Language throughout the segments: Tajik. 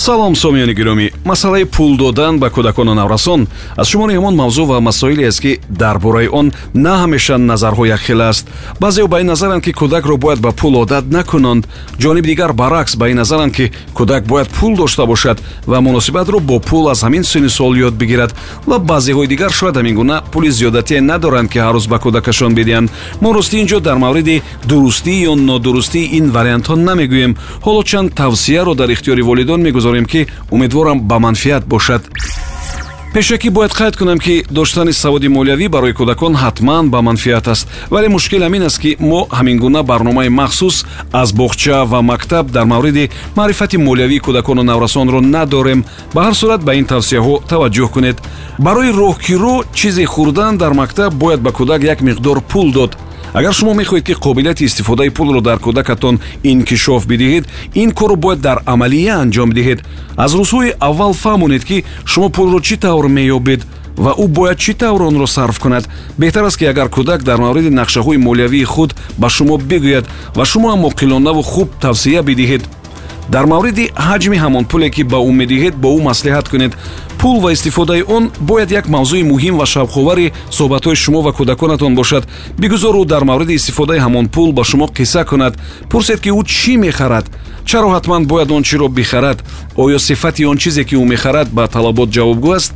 салом сомиёни гиромӣ. Масъалаи пул додан ба кӯдакону наврасон. Аз шумори ҳамон мавзӯъ ва масоиле аст ки дар бораи он на ҳамеша назарҳо якхел аст. Баъзео ба ин назаранд ки кӯдакро бояд ба пул одат накунанд. Ҷониби дигар баръакс ба ин назаранд ки кӯдак бояд пул дошта бошад ва муносибатро бо пул аз ҳамин синни сол ёд бигирад. Ва баъзеҳои дигар шояд ҳамин гуна пули зиёдатие надоранд ки ҳаррӯз ба кӯдакашон бидиҳанд. Мо ростӣ ин ҷо дар мавриди дурустӣ ё нодурустии ин вариантҳо намегӯем. Ҳоло чанд тавсияро дар ихтиёри волидон мегузорем мегузорем ки умедворам ба манфиат бошад. Пешакӣ бояд қайд кунам ки доштани саводи молиявӣ барои кӯдакон ҳатман ба манфиат аст. Вале мушкил ҳамин аст ки мо ҳамин гуна барномаи махсус аз боғча ва мактаб дар мавриди маърифати молиявии кӯдакону наврасонро надорем. Ба ҳар сурат ба ин тавсияҳо таваҷҷӯҳ кунед. Барои роҳгиро чизе хӯрдан дар мактаб бояд ба кӯдак як миқдор пул дод агар шумо мехоҳед ки қобилияти истифодаи пулро дар кӯдакатон инкишоф бидиҳед ин корро бояд дар амалия анҷом диҳед аз рӯзҳои аввал фаҳмонед ки шумо пулро чӣ тавр меёбед ва ӯ бояд чӣ тавр онро сарф кунад. Беҳтар аст ки агар кӯдак дар мавриди нақшаҳои молиявии худ ба шумо бигӯяд ва шумо ҳам оқилонаву хуб тавсия бидиҳед дар мавриди ҳаҷми ҳамон пуле ки ба ӯ медиҳед бо ӯ маслиҳат кунед. Пул ва истифодаи он бояд як мавзӯи муҳим ва шавқовари суҳбатҳои шумо ва кӯдаконатон бошад. Бигузор ӯ дар мавриди истифодаи ҳамон пул ба шумо қисса кунад. Пурсед ки ӯ чӣ мехарад? Чаро ҳатман бояд он чиро бихарад? Оё сифати он чизе ки ӯ мехарад ба талабот ҷавобгӯ аст?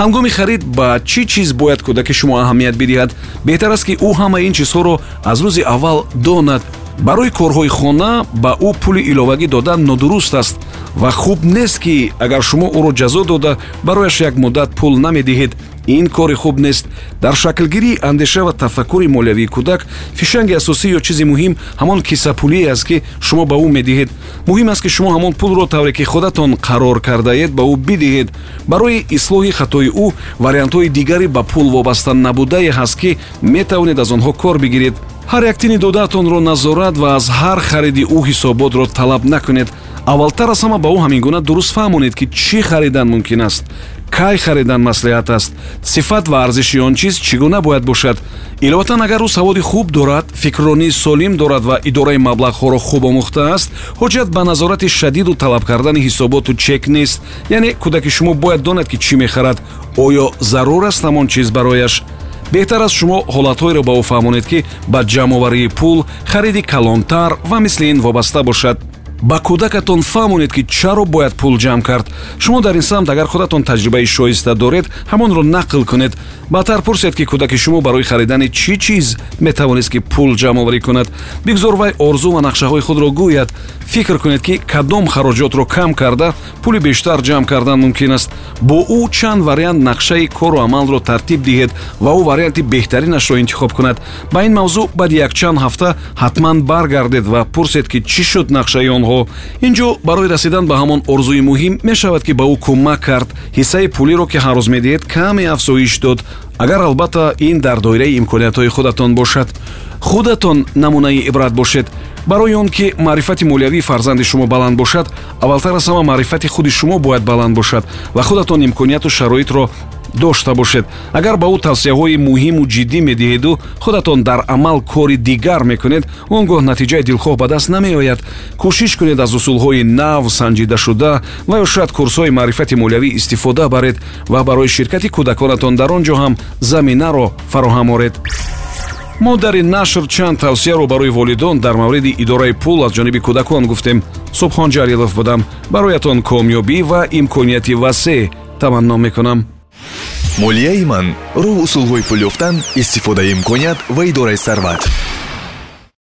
Ҳангоми харид ба чӣ чиз бояд кӯдаки шумо аҳамият бидиҳад? Беҳтар аст ки ӯ ҳамаи ин чизҳоро аз рӯзи аввал донад барои корҳои хона ба ӯ пули иловагӣ додан нодуруст аст ва хуб нест ки агар шумо ӯро ҷазо дода барояш як муддат пул намедиҳед. Ин кори хуб нест. Дар шаклгирии андеша ва тафаккури молиявии кӯдак фишанги асосӣ ё чизи муҳим ҳамон киссапулие аст ки шумо ба ӯ медиҳед. Муҳим аст ки шумо ҳамон пулро тавре ки худатон қарор кардаед ба ӯ бидиҳед. Барои ислоҳи хатои ӯ вариантҳои дигаре ба пул вобаста набудае ҳаст ки метавонед аз онҳо кор бигиред. Ҳар як тини додаатонро назорат ва аз ҳар хариди ӯ ҳисоботро талаб накунед аввалтар аз ҳама ба ӯ ҳамин гуна дуруст фаҳмонед ки чӣ харидан мумкин аст кай харидан маслиҳат аст сифат ва арзиши он чиз чӣ гуна бояд бошад. Иловатан агар ӯ саводи хуб дорад фикрронии солим дорад ва идораи маблағҳоро хуб омӯхтааст ҳоҷат ба назорати шадиду талаб кардани ҳисоботу чек нест. Яъне кӯдаки шумо бояд донад ки чӣ мехарад оё зарур аст ҳамон чиз барояш. Беҳтар аст шумо ҳолатҳоеро ба ӯ фаҳмонед ки ба ҷамъоварии пул хариди калонтар ва мисли ин вобаста бошад ба кӯдакатон фаҳмонед ки чаро бояд пул ҷамъ кард. Шумо дар ин самт агар худатон таҷрибаи шоиста доред ҳамонро нақл кунед. Баъдтар пурсед ки кӯдаки шумо барои харидани чӣ чиз метавонист ки пул ҷамъоварӣ кунад. Бигзор вай орзу ва нақшаҳои худро гӯяд. Фикр кунед ки кадом хароҷотро кам карда пули бештар ҷамъ кардан мумкин аст. Бо ӯ чанд вариант нақшаи кору амалро тартиб диҳед ва ӯ варианти беҳтаринашро интихоб кунад. Ба ин мавзӯъ баъди якчанд ҳафта ҳатман баргардед ва пурсед ки чӣ шуд нақшаи онҳо онҳо ин ҷо барои расидан ба ҳамон орзуи муҳим мешавад ки ба ӯ кӯмак кард. Ҳиссаи пулиро ки ҳаррӯз медиҳед каме афзоиш дод агар албатта ин дар доираи имкониятҳои худатон бошад. Худатон намунаи ибрат бошед барои он ки маърифати молиявии фарзанди шумо баланд бошад аввалтар аз ҳама маърифати худи шумо бояд баланд бошад ва худатон имконияту шароитро дошта бошед. Агар ба ӯ тавсияҳои муҳиму ҷиддӣ медиҳеду худатон дар амал кори дигар мекунед он гоҳ натиҷаи дилхоҳ ба даст намеояд. Кӯшиш кунед аз усулҳои нав санҷидашуда ва ё шояд курсҳои маърифати молиявӣ истифода баред ва барои ширкати кӯдаконатон дар он ҷо ҳам заминаро фароҳам оред мо дар ин нашр чанд тавсияро барои волидон дар мавриди идораи пул аз ҷониби кӯдакон гуфтем. Субҳон ҷалилов будам. Бароятон комёбӣ ва имконияти васеъ таманно мекунам. Молияи ман роҳ усулҳои пул ёфтан истифодаи имконият ва идораи сарват